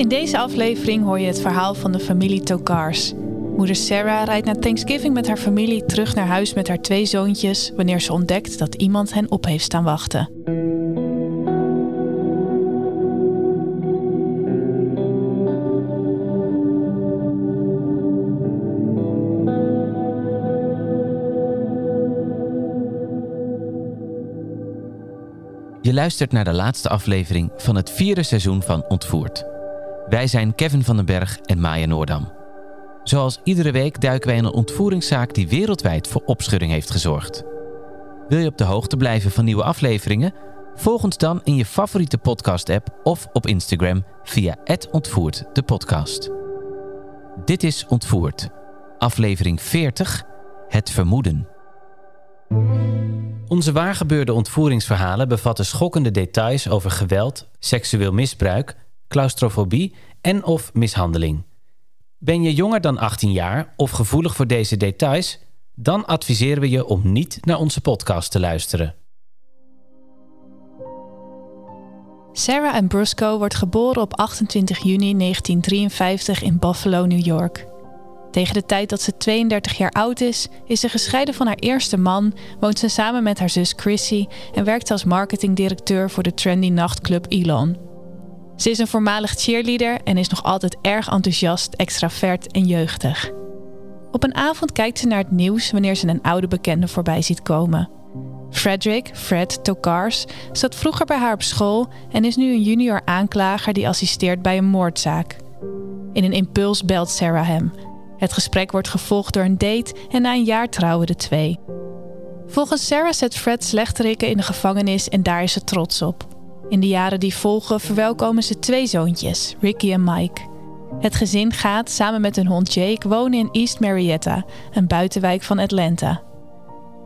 In deze aflevering hoor je het verhaal van de familie Tokars. Moeder Sarah rijdt na Thanksgiving met haar familie terug naar huis met haar twee zoontjes wanneer ze ontdekt dat iemand hen op heeft staan wachten. Je luistert naar de laatste aflevering van het vierde seizoen van Ontvoerd. Wij zijn Kevin van den Berg en Maya Noordam. Zoals iedere week duiken wij in een ontvoeringszaak die wereldwijd voor opschudding heeft gezorgd. Wil je op de hoogte blijven van nieuwe afleveringen? Volg ons dan in je favoriete podcast-app of op Instagram via @ontvoerd de podcast. Dit is Ontvoerd, aflevering 40, Het vermoeden. Onze waargebeurde ontvoeringsverhalen bevatten schokkende details over geweld, seksueel misbruik, claustrofobie en of mishandeling. Ben je jonger dan 18 jaar of gevoelig voor deze details? Dan adviseren we je om niet naar onze podcast te luisteren. Sarah Ambrusco wordt geboren op 28 juni 1953 in Buffalo, New York. Tegen de tijd dat ze 32 jaar oud is, is ze gescheiden van haar eerste man, woont ze samen met haar zus Chrissy en werkt als marketingdirecteur voor de trendy nachtclub Elon. Ze is een voormalig cheerleader en is nog altijd erg enthousiast, extravert en jeugdig. Op een avond kijkt ze naar het nieuws wanneer ze een oude bekende voorbij ziet komen. Frederick, Fred Tokars, zat vroeger bij haar op school en is nu een junior aanklager die assisteert bij een moordzaak. In een impuls belt Sarah hem. Het gesprek wordt gevolgd door een date en na een jaar trouwen de twee. Volgens Sarah zet Fred slechterikken in de gevangenis en daar is ze trots op. In de jaren die volgen verwelkomen ze twee zoontjes, Ricky en Mike. Het gezin gaat samen met hun hond Jake wonen in East Marietta, een buitenwijk van Atlanta.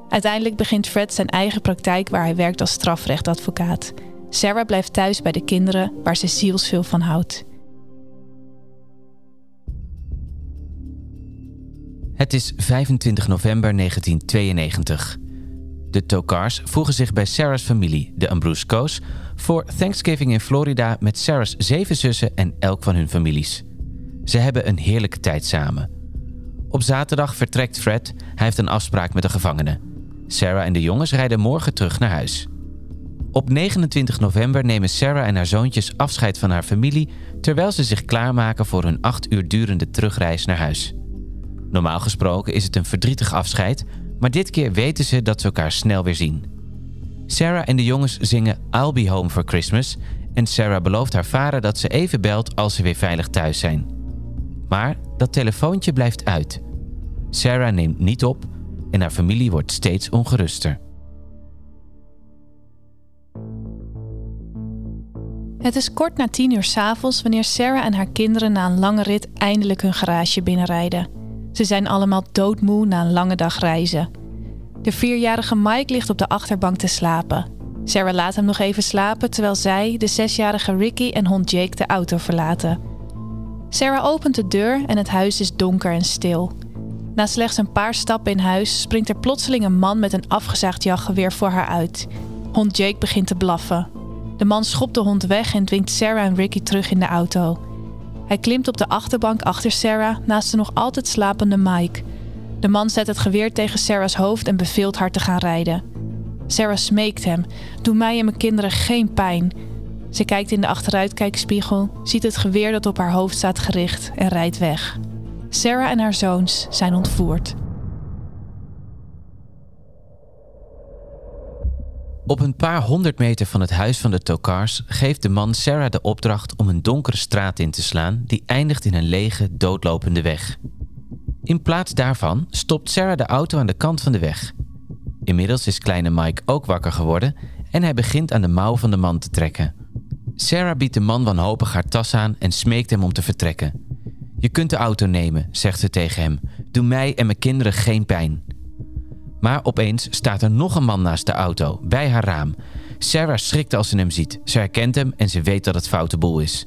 Uiteindelijk begint Fred zijn eigen praktijk waar hij werkt als strafrechtadvocaat. Sarah blijft thuis bij de kinderen waar ze zielsveel van houdt. Het is 25 november 1992. De Tokars voegen zich bij Sarah's familie, de Ambrusco's, voor Thanksgiving in Florida met Sarah's zeven zussen en elk van hun families. Ze hebben een heerlijke tijd samen. Op zaterdag vertrekt Fred. Hij heeft een afspraak met de gevangenen. Sarah en de jongens rijden morgen terug naar huis. Op 29 november nemen Sarah en haar zoontjes afscheid van haar familie terwijl ze zich klaarmaken voor hun acht uur durende terugreis naar huis. Normaal gesproken is het een verdrietig afscheid, maar dit keer weten ze dat ze elkaar snel weer zien. Sarah en de jongens zingen I'll Be Home for Christmas en Sarah belooft haar vader dat ze even belt als ze weer veilig thuis zijn. Maar dat telefoontje blijft uit. Sarah neemt niet op en haar familie wordt steeds ongeruster. Het is kort na tien uur s'avonds wanneer Sarah en haar kinderen na een lange rit eindelijk hun garage binnenrijden. Ze zijn allemaal doodmoe na een lange dag reizen. De vierjarige Mike ligt op de achterbank te slapen. Sarah laat hem nog even slapen terwijl zij, de zesjarige Ricky en hond Jake de auto verlaten. Sarah opent de deur en het huis is donker en stil. Na slechts een paar stappen in huis springt er plotseling een man met een afgezaagd jachtgeweer voor haar uit. Hond Jake begint te blaffen. De man schopt de hond weg en dwingt Sarah en Ricky terug in de auto. Hij klimt op de achterbank achter Sarah naast de nog altijd slapende Mike. De man zet het geweer tegen Sarah's hoofd en beveelt haar te gaan rijden. Sarah smeekt hem: Doe mij en mijn kinderen geen pijn. Ze kijkt in de achteruitkijkspiegel, ziet het geweer dat op haar hoofd staat gericht en rijdt weg. Sarah en haar zoons zijn ontvoerd. Op een paar honderd meter van het huis van de Tokars geeft de man Sarah de opdracht om een donkere straat in te slaan die eindigt in een lege, doodlopende weg. In plaats daarvan stopt Sarah de auto aan de kant van de weg. Inmiddels is kleine Mike ook wakker geworden en hij begint aan de mouw van de man te trekken. Sarah biedt de man wanhopig haar tas aan en smeekt hem om te vertrekken. Je kunt de auto nemen, zegt ze tegen hem. Doe mij en mijn kinderen geen pijn. Maar opeens staat er nog een man naast de auto, bij haar raam. Sarah schrikt als ze hem ziet. Ze herkent hem en ze weet dat het foute boel is.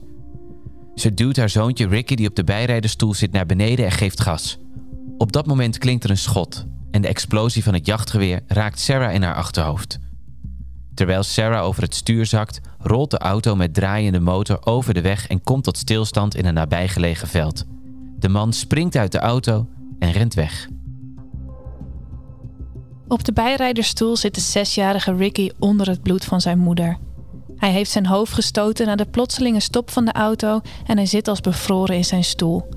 Ze duwt haar zoontje Ricky, die op de bijrijderstoel zit, naar beneden en geeft gas. Op dat moment klinkt er een schot en de explosie van het jachtgeweer raakt Sarah in haar achterhoofd. Terwijl Sarah over het stuur zakt, rolt de auto met draaiende motor over de weg en komt tot stilstand in een nabijgelegen veld. De man springt uit de auto en rent weg. Op de bijrijdersstoel zit de zesjarige Ricky onder het bloed van zijn moeder. Hij heeft zijn hoofd gestoten na de plotselinge stop van de auto en hij zit als bevroren in zijn stoel.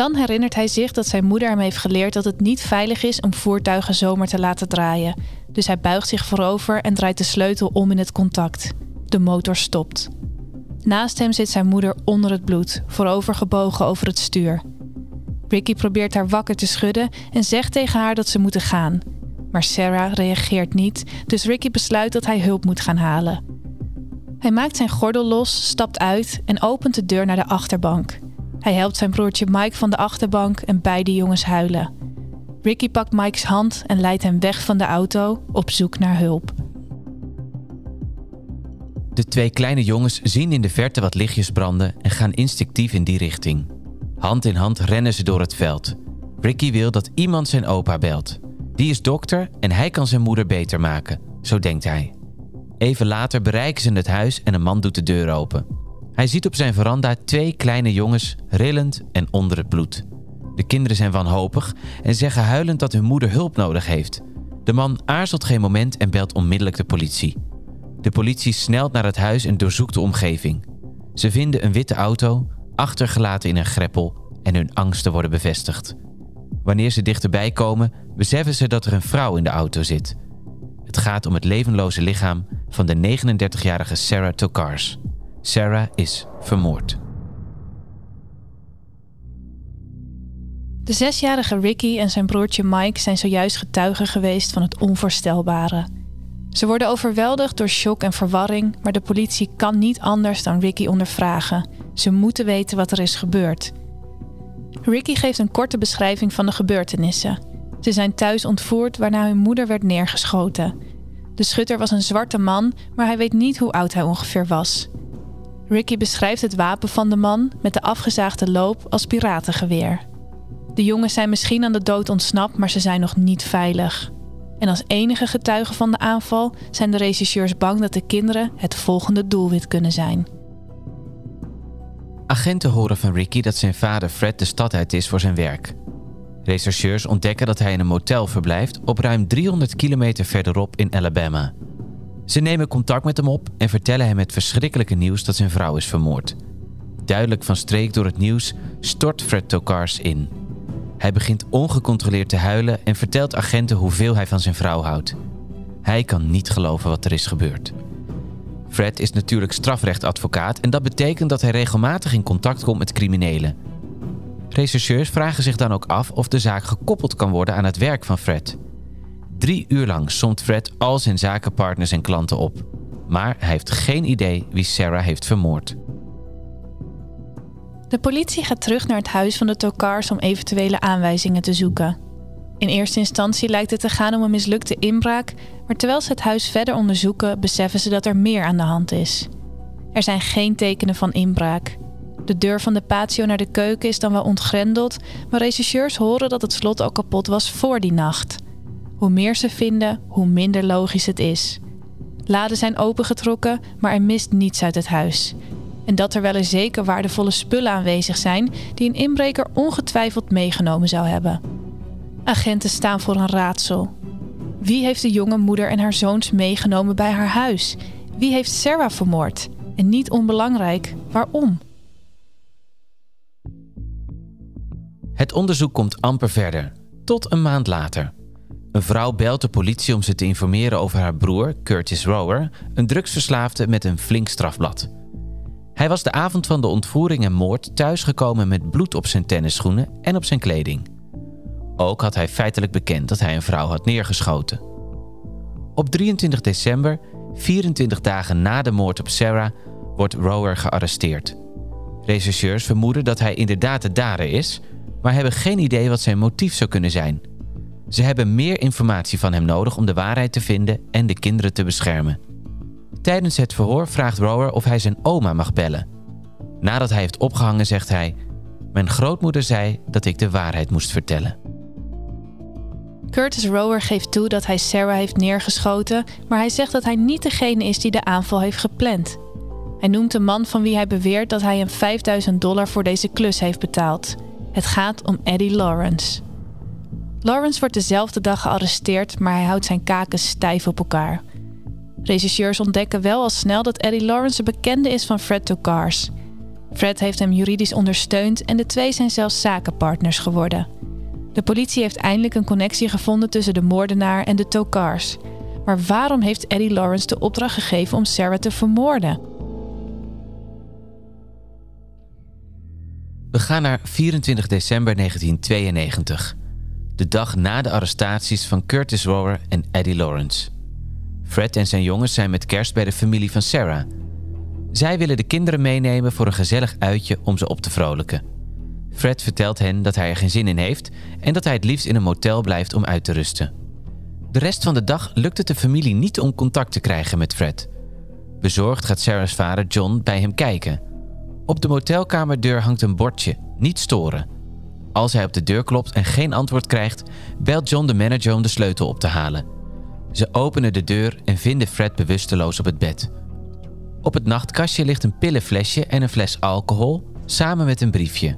Dan herinnert hij zich dat zijn moeder hem heeft geleerd dat het niet veilig is om voertuigen zomaar te laten draaien. Dus hij buigt zich voorover en draait de sleutel om in het contact. De motor stopt. Naast hem zit zijn moeder onder het bloed, voorover gebogen over het stuur. Ricky probeert haar wakker te schudden en zegt tegen haar dat ze moeten gaan. Maar Sarah reageert niet, dus Ricky besluit dat hij hulp moet gaan halen. Hij maakt zijn gordel los, stapt uit en opent de deur naar de achterbank. Hij helpt zijn broertje Mike van de achterbank en beide jongens huilen. Ricky pakt Mike's hand en leidt hem weg van de auto op zoek naar hulp. De twee kleine jongens zien in de verte wat lichtjes branden en gaan instinctief in die richting. Hand in hand rennen ze door het veld. Ricky wil dat iemand zijn opa belt. Die is dokter en hij kan zijn moeder beter maken, zo denkt hij. Even later bereiken ze het huis en een man doet de deur open. Hij ziet op zijn veranda twee kleine jongens, rillend en onder het bloed. De kinderen zijn wanhopig en zeggen huilend dat hun moeder hulp nodig heeft. De man aarzelt geen moment en belt onmiddellijk de politie. De politie snelt naar het huis en doorzoekt de omgeving. Ze vinden een witte auto, achtergelaten in een greppel, en hun angsten worden bevestigd. Wanneer ze dichterbij komen, beseffen ze dat er een vrouw in de auto zit. Het gaat om het levenloze lichaam van de 39-jarige Sarah Tokars. Sarah is vermoord. De zesjarige Ricky en zijn broertje Mike zijn zojuist getuigen geweest van het onvoorstelbare. Ze worden overweldigd door shock en verwarring, maar de politie kan niet anders dan Ricky ondervragen. Ze moeten weten wat er is gebeurd. Ricky geeft een korte beschrijving van de gebeurtenissen. Ze zijn thuis ontvoerd waarna hun moeder werd neergeschoten. De schutter was een zwarte man, maar hij weet niet hoe oud hij ongeveer was. Ricky beschrijft het wapen van de man met de afgezaagde loop als piratengeweer. De jongens zijn misschien aan de dood ontsnapt, maar ze zijn nog niet veilig. En als enige getuige van de aanval zijn de regisseurs bang dat de kinderen het volgende doelwit kunnen zijn. Agenten horen van Ricky dat zijn vader Fred de stad uit is voor zijn werk. Rechercheurs ontdekken dat hij in een motel verblijft op ruim 300 kilometer verderop in Alabama. Ze nemen contact met hem op en vertellen hem het verschrikkelijke nieuws dat zijn vrouw is vermoord. Duidelijk van streek door het nieuws stort Fred Tokars in. Hij begint ongecontroleerd te huilen en vertelt agenten hoeveel hij van zijn vrouw houdt. Hij kan niet geloven wat er is gebeurd. Fred is natuurlijk strafrechtadvocaat en dat betekent dat hij regelmatig in contact komt met criminelen. Rechercheurs vragen zich dan ook af of de zaak gekoppeld kan worden aan het werk van Fred. Drie uur lang somt Fred al zijn zakenpartners en klanten op. Maar hij heeft geen idee wie Sarah heeft vermoord. De politie gaat terug naar het huis van de Tokars om eventuele aanwijzingen te zoeken. In eerste instantie lijkt het te gaan om een mislukte inbraak, maar terwijl ze het huis verder onderzoeken, beseffen ze dat er meer aan de hand is. Er zijn geen tekenen van inbraak. De deur van de patio naar de keuken is dan wel ontgrendeld, maar rechercheurs horen dat het slot al kapot was voor die nacht. Hoe meer ze vinden, hoe minder logisch het is. Laden zijn opengetrokken, maar er mist niets uit het huis. En dat er wel eens zeker waardevolle spullen aanwezig zijn die een inbreker ongetwijfeld meegenomen zou hebben. Agenten staan voor een raadsel. Wie heeft de jonge moeder en haar zoons meegenomen bij haar huis? Wie heeft Sarah vermoord? En niet onbelangrijk, waarom? Het onderzoek komt amper verder, tot een maand later. Een vrouw belt de politie om ze te informeren over haar broer, Curtis Rower, een drugsverslaafde met een flink strafblad. Hij was de avond van de ontvoering en moord thuisgekomen met bloed op zijn tennisschoenen en op zijn kleding. Ook had hij feitelijk bekend dat hij een vrouw had neergeschoten. Op 23 december, 24 dagen na de moord op Sarah, wordt Rower gearresteerd. Rechercheurs vermoeden dat hij inderdaad de dader is, maar hebben geen idee wat zijn motief zou kunnen zijn. Ze hebben meer informatie van hem nodig om de waarheid te vinden en de kinderen te beschermen. Tijdens het verhoor vraagt Rower of hij zijn oma mag bellen. Nadat hij heeft opgehangen zegt hij: Mijn grootmoeder zei dat ik de waarheid moest vertellen. Curtis Rower geeft toe dat hij Sarah heeft neergeschoten, maar hij zegt dat hij niet degene is die de aanval heeft gepland. Hij noemt de man van wie hij beweert dat hij hem 5000 dollar voor deze klus heeft betaald. Het gaat om Eddie Lawrence. Lawrence wordt dezelfde dag gearresteerd, maar hij houdt zijn kaken stijf op elkaar. Rechercheurs ontdekken wel al snel dat Eddie Lawrence een bekende is van Fred Tokars. Fred heeft hem juridisch ondersteund en de twee zijn zelfs zakenpartners geworden. De politie heeft eindelijk een connectie gevonden tussen de moordenaar en de Tokars. Maar waarom heeft Eddie Lawrence de opdracht gegeven om Sarah te vermoorden? We gaan naar 24 december 1992, de dag na de arrestaties van Curtis Rower en Eddie Lawrence. Fred en zijn jongens zijn met kerst bij de familie van Sarah. Zij willen de kinderen meenemen voor een gezellig uitje om ze op te vrolijken. Fred vertelt hen dat hij er geen zin in heeft en dat hij het liefst in een motel blijft om uit te rusten. De rest van de dag lukt het de familie niet om contact te krijgen met Fred. Bezorgd gaat Sarah's vader John bij hem kijken. Op de motelkamerdeur hangt een bordje: niet storen. Als hij op de deur klopt en geen antwoord krijgt, belt John de manager om de sleutel op te halen. Ze openen de deur en vinden Fred bewusteloos op het bed. Op het nachtkastje ligt een pillenflesje en een fles alcohol samen met een briefje.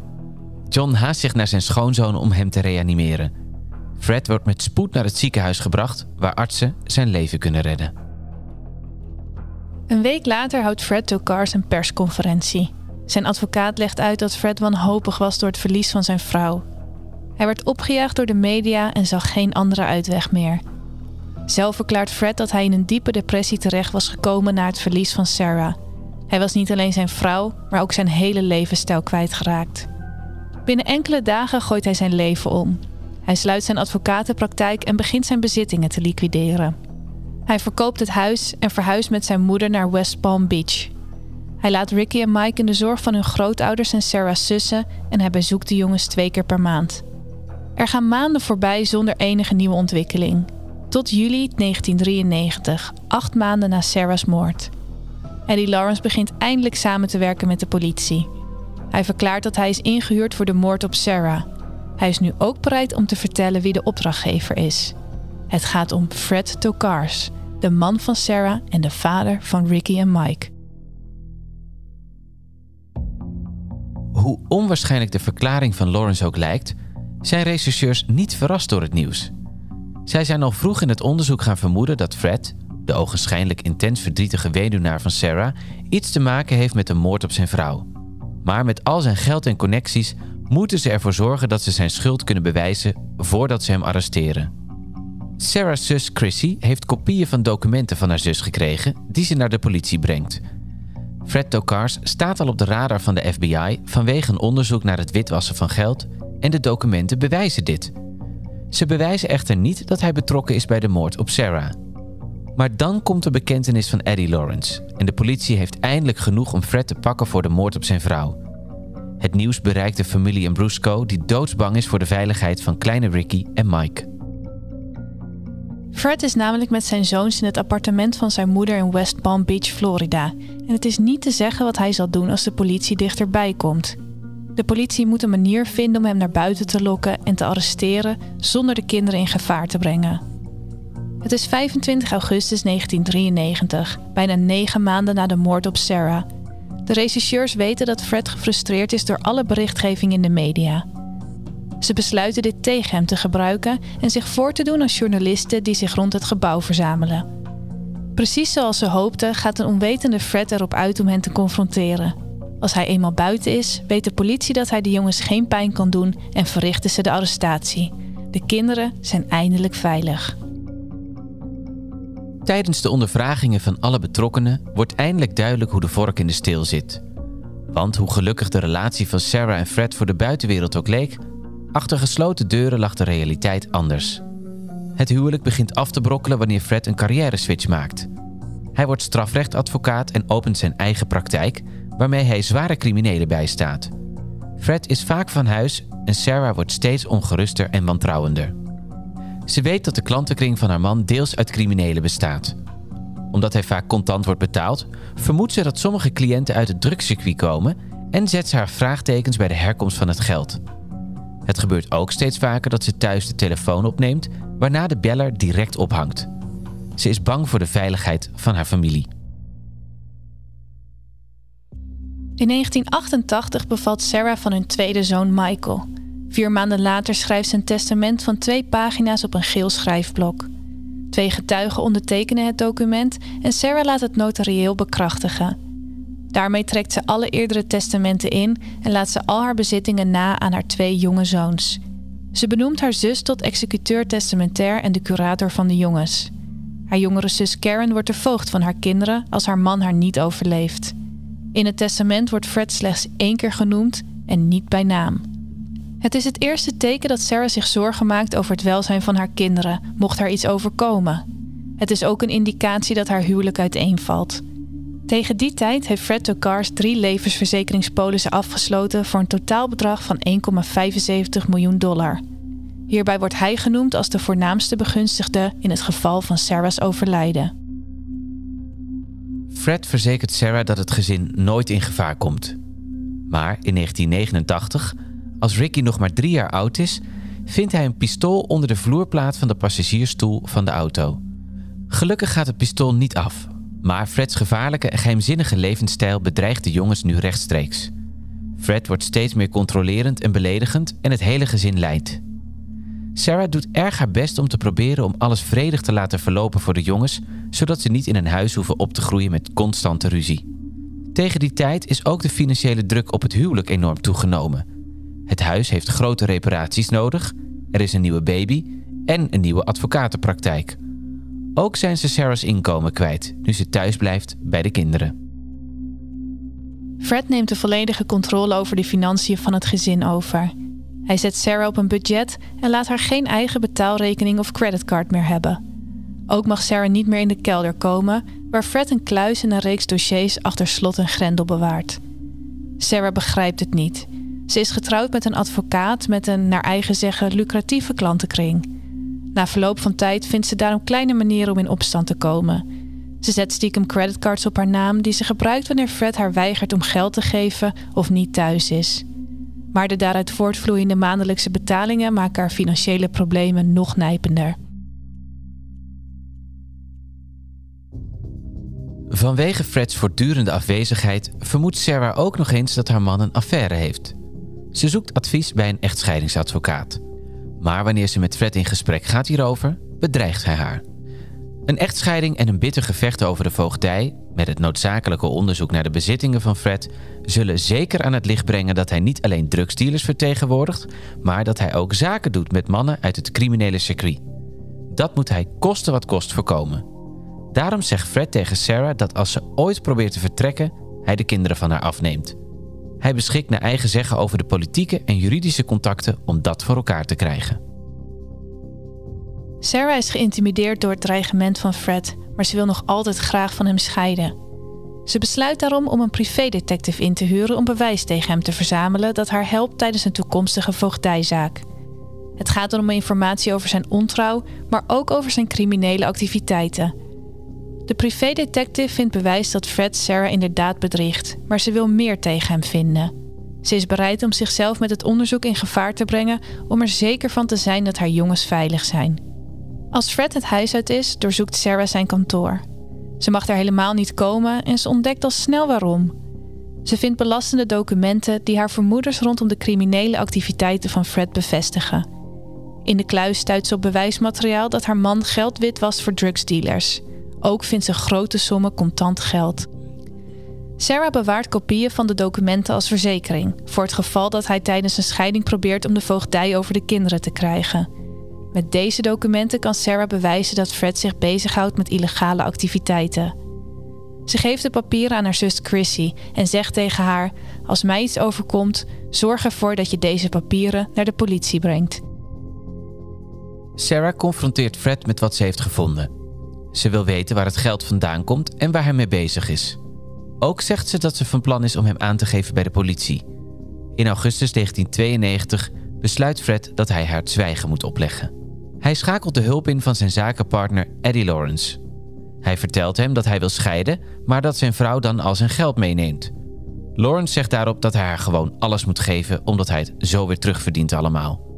John haast zich naar zijn schoonzoon om hem te reanimeren. Fred wordt met spoed naar het ziekenhuis gebracht, waar artsen zijn leven kunnen redden. Een week later houdt Fred Tokars een persconferentie. Zijn advocaat legt uit dat Fred wanhopig was door het verlies van zijn vrouw. Hij werd opgejaagd door de media en zag geen andere uitweg meer. Zelf verklaart Fred dat hij in een diepe depressie terecht was gekomen na het verlies van Sarah. Hij was niet alleen zijn vrouw, maar ook zijn hele levensstijl kwijtgeraakt. Binnen enkele dagen gooit hij zijn leven om. Hij sluit zijn advocatenpraktijk en begint zijn bezittingen te liquideren. Hij verkoopt het huis en verhuist met zijn moeder naar West Palm Beach. Hij laat Ricky en Mike in de zorg van hun grootouders en Sarah's zussen en hij bezoekt de jongens twee keer per maand. Er gaan maanden voorbij zonder enige nieuwe ontwikkeling. Tot juli 1993, acht maanden na Sarah's moord. Eddie Lawrence begint eindelijk samen te werken met de politie. Hij verklaart dat hij is ingehuurd voor de moord op Sarah. Hij is nu ook bereid om te vertellen wie de opdrachtgever is. Het gaat om Fred Tokars, de man van Sarah en de vader van Ricky en Mike. Hoe onwaarschijnlijk de verklaring van Lawrence ook lijkt, zijn rechercheurs niet verrast door het nieuws. Zij zijn al vroeg in het onderzoek gaan vermoeden dat Fred, de ogenschijnlijk intens verdrietige weduwnaar van Sarah, iets te maken heeft met de moord op zijn vrouw. Maar met al zijn geld en connecties moeten ze ervoor zorgen dat ze zijn schuld kunnen bewijzen voordat ze hem arresteren. Sarah's zus Chrissy heeft kopieën van documenten van haar zus gekregen die ze naar de politie brengt. Fred Tokars staat al op de radar van de FBI vanwege een onderzoek naar het witwassen van geld en de documenten bewijzen dit. Ze bewijzen echter niet dat hij betrokken is bij de moord op Sarah. Maar dan komt de bekentenis van Eddie Lawrence en de politie heeft eindelijk genoeg om Fred te pakken voor de moord op zijn vrouw. Het nieuws bereikt de familie Ambrusco die doodsbang is voor de veiligheid van kleine Ricky en Mike. Fred is namelijk met zijn zoons in het appartement van zijn moeder in West Palm Beach, Florida. En het is niet te zeggen wat hij zal doen als de politie dichterbij komt. De politie moet een manier vinden om hem naar buiten te lokken en te arresteren zonder de kinderen in gevaar te brengen. Het is 25 augustus 1993, bijna negen maanden na de moord op Sarah. De rechercheurs weten dat Fred gefrustreerd is door alle berichtgeving in de media. Ze besluiten dit tegen hem te gebruiken en zich voor te doen als journalisten die zich rond het gebouw verzamelen. Precies zoals ze hoopten, gaat een onwetende Fred erop uit om hen te confronteren. Als hij eenmaal buiten is, weet de politie dat hij de jongens geen pijn kan doen en verrichten ze de arrestatie. De kinderen zijn eindelijk veilig. Tijdens de ondervragingen van alle betrokkenen wordt eindelijk duidelijk hoe de vork in de steel zit. Want hoe gelukkig de relatie van Sarah en Fred voor de buitenwereld ook leek, achter gesloten deuren lag de realiteit anders. Het huwelijk begint af te brokkelen wanneer Fred een carrière switch maakt. Hij wordt strafrechtadvocaat en opent zijn eigen praktijk, waarmee hij zware criminelen bijstaat. Fred is vaak van huis en Sarah wordt steeds ongeruster en wantrouwender. Ze weet dat de klantenkring van haar man deels uit criminelen bestaat. Omdat hij vaak contant wordt betaald, vermoedt ze dat sommige cliënten uit het drugscircuit komen en zet ze haar vraagtekens bij de herkomst van het geld. Het gebeurt ook steeds vaker dat ze thuis de telefoon opneemt, waarna de beller direct ophangt. Ze is bang voor de veiligheid van haar familie. In 1988 bevalt Sarah van hun tweede zoon Michael. Vier maanden later schrijft ze een testament van twee pagina's op een geel schrijfblok. Twee getuigen ondertekenen het document en Sarah laat het notarieel bekrachtigen. Daarmee trekt ze alle eerdere testamenten in en laat ze al haar bezittingen na aan haar twee jonge zoons. Ze benoemt haar zus tot executeur testamentair en de curator van de jongens. Haar jongere zus Karen wordt de voogd van haar kinderen als haar man haar niet overleeft. In het testament wordt Fred slechts één keer genoemd en niet bij naam. Het is het eerste teken dat Sarah zich zorgen maakt over het welzijn van haar kinderen, mocht haar iets overkomen. Het is ook een indicatie dat haar huwelijk uiteenvalt. Tegen die tijd heeft Fred Tokars drie levensverzekeringspolissen afgesloten voor een totaalbedrag van 1,75 miljoen dollar. Hierbij wordt hij genoemd als de voornaamste begunstigde in het geval van Sarah's overlijden. Fred verzekert Sarah dat het gezin nooit in gevaar komt. Maar in 1989, als Ricky nog maar drie jaar oud is, vindt hij een pistool onder de vloerplaat van de passagiersstoel van de auto. Gelukkig gaat het pistool niet af, maar Freds gevaarlijke en geheimzinnige levensstijl bedreigt de jongens nu rechtstreeks. Fred wordt steeds meer controlerend en beledigend en het hele gezin lijdt. Sarah doet erg haar best om te proberen om alles vredig te laten verlopen voor de jongens, zodat ze niet in een huis hoeven op te groeien met constante ruzie. Tegen die tijd is ook de financiële druk op het huwelijk enorm toegenomen. Het huis heeft grote reparaties nodig, er is een nieuwe baby en een nieuwe advocatenpraktijk. Ook zijn ze Sarah's inkomen kwijt, nu ze thuis blijft bij de kinderen. Fred neemt de volledige controle over de financiën van het gezin over. Hij zet Sarah op een budget en laat haar geen eigen betaalrekening of creditcard meer hebben. Ook mag Sarah niet meer in de kelder komen, waar Fred een kluis en een reeks dossiers achter slot en grendel bewaart. Sarah begrijpt het niet. Ze is getrouwd met een advocaat met een, naar eigen zeggen, lucratieve klantenkring. Na verloop van tijd vindt ze daarom kleine manieren om in opstand te komen. Ze zet stiekem creditcards op haar naam die ze gebruikt wanneer Fred haar weigert om geld te geven of niet thuis is. Maar de daaruit voortvloeiende maandelijkse betalingen maken haar financiële problemen nog nijpender. Vanwege Freds voortdurende afwezigheid vermoedt Sarah ook nog eens dat haar man een affaire heeft. Ze zoekt advies bij een echtscheidingsadvocaat. Maar wanneer ze met Fred in gesprek gaat hierover, bedreigt hij haar. Een echtscheiding en een bitter gevecht over de voogdij, met het noodzakelijke onderzoek naar de bezittingen van Fred, zullen zeker aan het licht brengen dat hij niet alleen drugsdealers vertegenwoordigt, maar dat hij ook zaken doet met mannen uit het criminele circuit. Dat moet hij koste wat kost voorkomen. Daarom zegt Fred tegen Sarah dat als ze ooit probeert te vertrekken, hij de kinderen van haar afneemt. Hij beschikt naar eigen zeggen over de politieke en juridische contacten om dat voor elkaar te krijgen. Sarah is geïntimideerd door het dreigement van Fred, maar ze wil nog altijd graag van hem scheiden. Ze besluit daarom om een privédetective in te huren om bewijs tegen hem te verzamelen dat haar helpt tijdens een toekomstige voogdijzaak. Het gaat erom informatie over zijn ontrouw, maar ook over zijn criminele activiteiten. De privédetective vindt bewijs dat Fred Sarah inderdaad bedriegt, maar ze wil meer tegen hem vinden. Ze is bereid om zichzelf met het onderzoek in gevaar te brengen om er zeker van te zijn dat haar jongens veilig zijn. Als Fred het huis uit is, doorzoekt Sarah zijn kantoor. Ze mag daar helemaal niet komen en ze ontdekt al snel waarom. Ze vindt belastende documenten die haar vermoeders rondom de criminele activiteiten van Fred bevestigen. In de kluis stuit ze op bewijsmateriaal dat haar man geld wit was voor drugsdealers. Ook vindt ze grote sommen contant geld. Sarah bewaart kopieën van de documenten als verzekering, voor het geval dat hij tijdens een scheiding probeert om de voogdij over de kinderen te krijgen. Met deze documenten kan Sarah bewijzen dat Fred zich bezighoudt met illegale activiteiten. Ze geeft de papieren aan haar zus Chrissy en zegt tegen haar: Als mij iets overkomt, zorg ervoor dat je deze papieren naar de politie brengt. Sarah confronteert Fred met wat ze heeft gevonden. Ze wil weten waar het geld vandaan komt en waar hij mee bezig is. Ook zegt ze dat ze van plan is om hem aan te geven bij de politie. In augustus 1992 besluit Fred dat hij haar het zwijgen moet opleggen. Hij schakelt de hulp in van zijn zakenpartner Eddie Lawrence. Hij vertelt hem dat hij wil scheiden, maar dat zijn vrouw dan al zijn geld meeneemt. Lawrence zegt daarop dat hij haar gewoon alles moet geven omdat hij het zo weer terugverdient allemaal.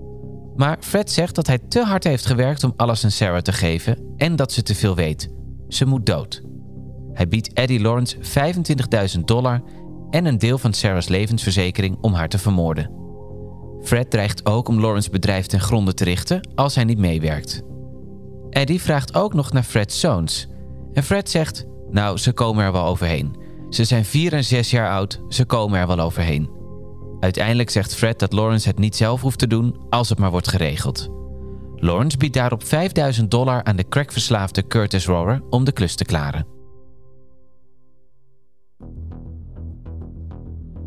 Maar Fred zegt dat hij te hard heeft gewerkt om alles aan Sarah te geven en dat ze te veel weet. Ze moet dood. Hij biedt Eddie Lawrence 25.000 dollar en een deel van Sarah's levensverzekering om haar te vermoorden. Fred dreigt ook om Lawrence bedrijf ten gronde te richten als hij niet meewerkt. Eddie vraagt ook nog naar Fred's zoons. En Fred zegt: Nou, ze komen er wel overheen. Ze zijn 4 en 6 jaar oud, ze komen er wel overheen. Uiteindelijk zegt Fred dat Lawrence het niet zelf hoeft te doen als het maar wordt geregeld. Lawrence biedt daarop 5000 dollar aan de crackverslaafde Curtis Rower om de klus te klaren.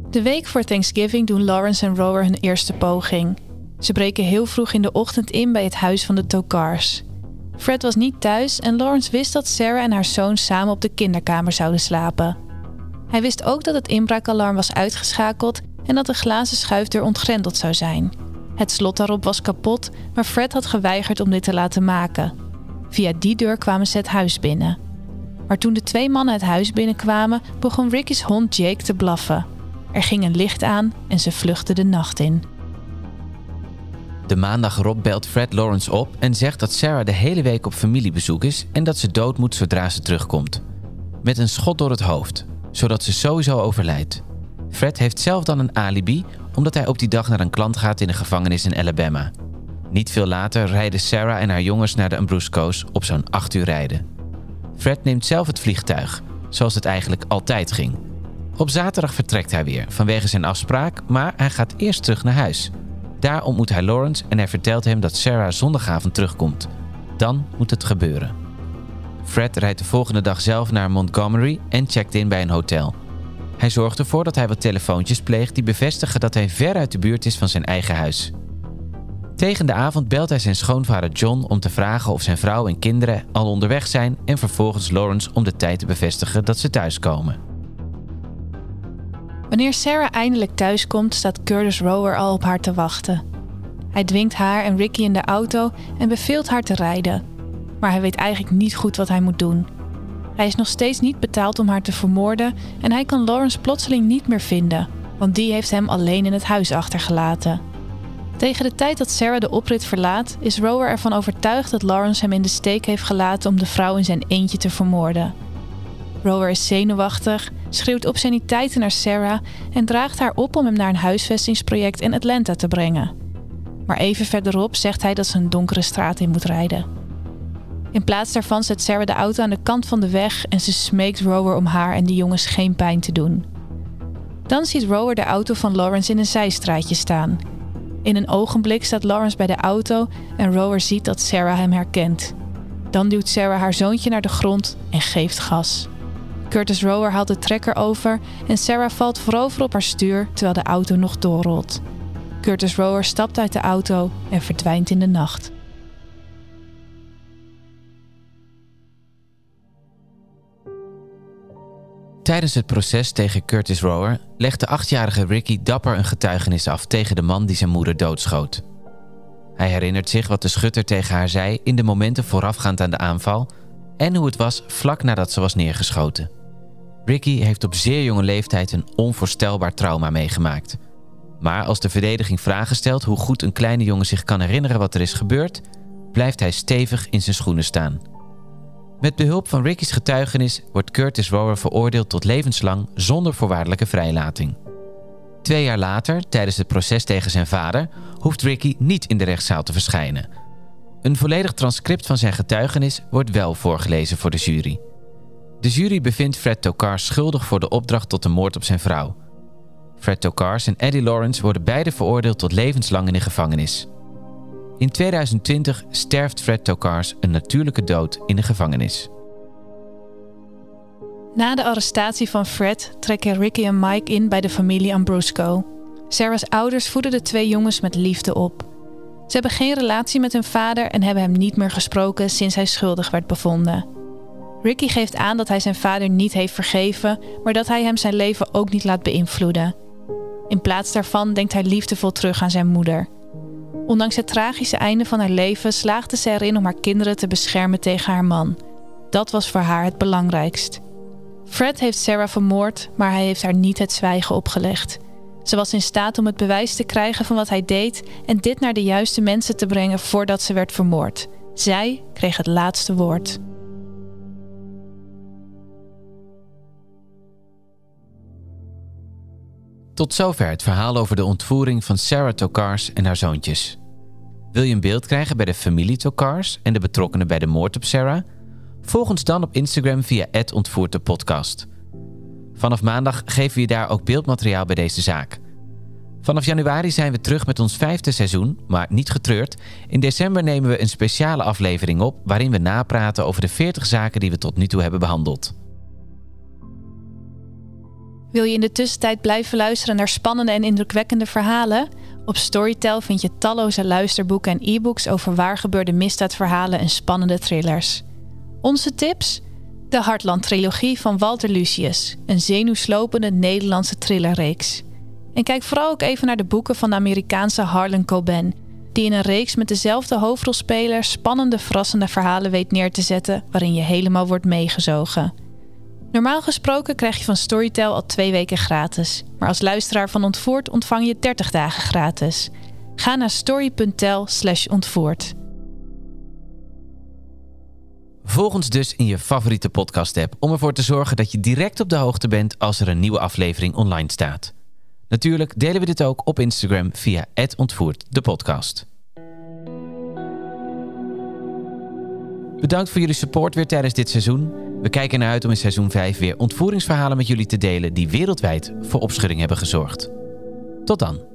De week voor Thanksgiving doen Lawrence en Rower hun eerste poging. Ze breken heel vroeg in de ochtend in bij het huis van de Tokars. Fred was niet thuis en Lawrence wist dat Sarah en haar zoon samen op de kinderkamer zouden slapen. Hij wist ook dat het inbraakalarm was uitgeschakeld en dat de glazen schuifdeur ontgrendeld zou zijn. Het slot daarop was kapot, maar Fred had geweigerd om dit te laten maken. Via die deur kwamen ze het huis binnen. Maar toen de twee mannen het huis binnenkwamen, begon Ricky's hond Jake te blaffen. Er ging een licht aan en ze vluchtten de nacht in. De maandag erop belt Fred Lawrence op en zegt dat Sarah de hele week op familiebezoek is en dat ze dood moet zodra ze terugkomt. Met een schot door het hoofd, zodat ze sowieso overlijdt. Fred heeft zelf dan een alibi omdat hij op die dag naar een klant gaat in een gevangenis in Alabama. Niet veel later rijden Sarah en haar jongens naar de Ambrusco's op zo'n 8 uur rijden. Fred neemt zelf het vliegtuig, zoals het eigenlijk altijd ging. Op zaterdag vertrekt hij weer vanwege zijn afspraak, maar hij gaat eerst terug naar huis. Daar ontmoet hij Lawrence en hij vertelt hem dat Sarah zondagavond terugkomt. Dan moet het gebeuren. Fred rijdt de volgende dag zelf naar Montgomery en checkt in bij een hotel. Hij zorgt ervoor dat hij wat telefoontjes pleegt die bevestigen dat hij ver uit de buurt is van zijn eigen huis. Tegen de avond belt hij zijn schoonvader John om te vragen of zijn vrouw en kinderen al onderweg zijn en vervolgens Lawrence om de tijd te bevestigen dat ze thuiskomen. Wanneer Sarah eindelijk thuiskomt, staat Curtis Rower al op haar te wachten. Hij dwingt haar en Ricky in de auto en beveelt haar te rijden. Maar hij weet eigenlijk niet goed wat hij moet doen. Hij is nog steeds niet betaald om haar te vermoorden en hij kan Lawrence plotseling niet meer vinden, want die heeft hem alleen in het huis achtergelaten. Tegen de tijd dat Sarah de oprit verlaat, is Rower ervan overtuigd dat Lawrence hem in de steek heeft gelaten om de vrouw in zijn eentje te vermoorden. Rower is zenuwachtig, schreeuwt obsceniteiten naar Sarah en draagt haar op om hem naar een huisvestingsproject in Atlanta te brengen. Maar even verderop zegt hij dat ze een donkere straat in moet rijden. In plaats daarvan zet Sarah de auto aan de kant van de weg en ze smeekt Rower om haar en de jongens geen pijn te doen. Dan ziet Rower de auto van Lawrence in een zijstraatje staan. In een ogenblik staat Lawrence bij de auto en Rower ziet dat Sarah hem herkent. Dan duwt Sarah haar zoontje naar de grond en geeft gas. Curtis Rower haalt de trekker over en Sarah valt voorover op haar stuur terwijl de auto nog doorrolt. Curtis Rower stapt uit de auto en verdwijnt in de nacht. Tijdens het proces tegen Curtis Rower legt de achtjarige Ricky dapper een getuigenis af tegen de man die zijn moeder doodschoot. Hij herinnert zich wat de schutter tegen haar zei in de momenten voorafgaand aan de aanval en hoe het was vlak nadat ze was neergeschoten. Ricky heeft op zeer jonge leeftijd een onvoorstelbaar trauma meegemaakt. Maar als de verdediging vragen stelt hoe goed een kleine jongen zich kan herinneren wat er is gebeurd, blijft hij stevig in zijn schoenen staan. Met behulp van Ricky's getuigenis wordt Curtis Rower veroordeeld tot levenslang zonder voorwaardelijke vrijlating. Twee jaar later, tijdens het proces tegen zijn vader, hoeft Ricky niet in de rechtszaal te verschijnen. Een volledig transcript van zijn getuigenis wordt wel voorgelezen voor de jury. De jury bevindt Fred Tokar schuldig voor de opdracht tot de moord op zijn vrouw. Fred Tokars en Eddie Lawrence worden beide veroordeeld tot levenslang in de gevangenis. In 2020 sterft Fred Tokars een natuurlijke dood in de gevangenis. Na de arrestatie van Fred trekken Ricky en Mike in bij de familie Ambrusco. Sarah's ouders voeden de twee jongens met liefde op. Ze hebben geen relatie met hun vader en hebben hem niet meer gesproken sinds hij schuldig werd bevonden. Ricky geeft aan dat hij zijn vader niet heeft vergeven, maar dat hij hem zijn leven ook niet laat beïnvloeden. In plaats daarvan denkt hij liefdevol terug aan zijn moeder. Ondanks het tragische einde van haar leven slaagde ze erin om haar kinderen te beschermen tegen haar man. Dat was voor haar het belangrijkst. Fred heeft Sarah vermoord, maar hij heeft haar niet het zwijgen opgelegd. Ze was in staat om het bewijs te krijgen van wat hij deed en dit naar de juiste mensen te brengen voordat ze werd vermoord. Zij kreeg het laatste woord. Tot zover het verhaal over de ontvoering van Sarah Tokars en haar zoontjes. Wil je een beeld krijgen bij de familie Tokars en de betrokkenen bij de moord op Sarah? Volg ons dan op Instagram via @ontvoerdepodcast. Vanaf maandag geven we je daar ook beeldmateriaal bij deze zaak. Vanaf januari zijn we terug met ons vijfde seizoen, maar niet getreurd. In december nemen we een speciale aflevering op waarin we napraten over de 40 zaken die we tot nu toe hebben behandeld. Wil je in de tussentijd blijven luisteren naar spannende en indrukwekkende verhalen? Op Storytel vind je talloze luisterboeken en e-books over waar gebeurde misdaadverhalen en spannende thrillers. Onze tips? De Hartland-trilogie van Walter Lucius, een zenuwslopende Nederlandse thrillerreeks. En kijk vooral ook even naar de boeken van de Amerikaanse Harlan Coben, die in een reeks met dezelfde hoofdrolspeler spannende, verrassende verhalen weet neer te zetten waarin je helemaal wordt meegezogen. Normaal gesproken krijg je van Storytel al twee weken gratis, maar als luisteraar van Ontvoerd ontvang je 30 dagen gratis. Ga naar story.tel/ontvoerd. Volg ons dus in je favoriete podcast-app om ervoor te zorgen dat je direct op de hoogte bent als er een nieuwe aflevering online staat. Natuurlijk delen we dit ook op Instagram via ontvoerd de podcast. Bedankt voor jullie support weer tijdens dit seizoen. We kijken naar uit om in seizoen 5 weer ontvoeringsverhalen met jullie te delen die wereldwijd voor opschudding hebben gezorgd. Tot dan.